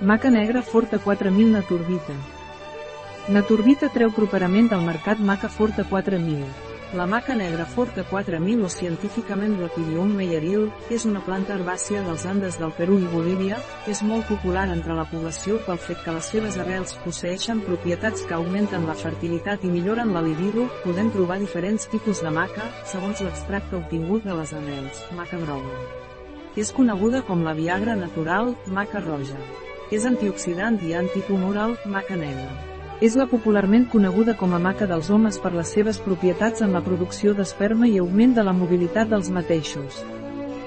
Maca negra Forta 4000 Naturbita. Naturbita treu properament al mercat Maca Forta 4000. La maca negra Forta 4000 o científicament Lepidum meyeril, és una planta herbàcia dels Andes del Perú i Bolívia, és molt popular entre la població pel fet que les seves arrels posseixen propietats que augmenten la fertilitat i milloren la libido, podem trobar diferents tipus de maca, segons l'extracte obtingut de les arrels, maca groga. És coneguda com la Viagra natural, maca roja. És antioxidant i antitumoral, maca negra. És la popularment coneguda com a maca dels homes per les seves propietats en la producció d'esperma i augment de la mobilitat dels mateixos.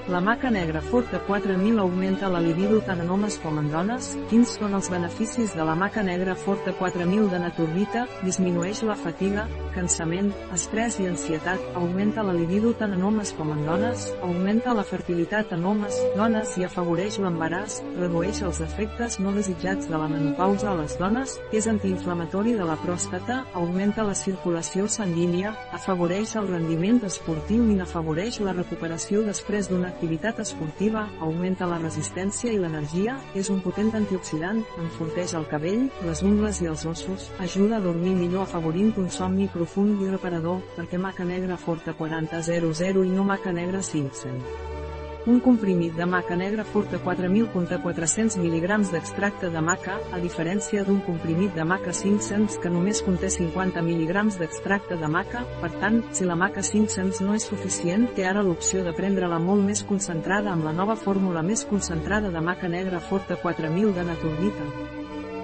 La maca negra forta 4000 augmenta la libido tant en homes com en dones. Quins són els beneficis de la maca negra forta 4000 de naturbita? Disminueix la fatiga, cansament, estrès i ansietat, augmenta la libido tant en homes com en dones, augmenta la fertilitat en homes, dones i afavoreix l'embaràs, redueix els efectes no desitjats de la menopausa a les dones, és antiinflamatori de la pròstata, augmenta la circulació sanguínia, afavoreix el rendiment esportiu i n'afavoreix la recuperació després d'una activitat esportiva, augmenta la resistència i l'energia, és un potent antioxidant, enforteix el cabell, les ungles i els ossos, ajuda a dormir millor afavorint un somni profund i reparador, perquè maca negra forta 4000 i no maca negra 500. Un comprimit de maca negra forta 4.000 contra 400 mg d'extracte de maca, a diferència d'un comprimit de maca 500 que només conté 50 mg d'extracte de maca, per tant, si la maca 500 no és suficient, té ara l'opció de prendre-la molt més concentrada amb la nova fórmula més concentrada de maca negra forta 4.000 de naturbita.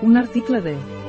Un article de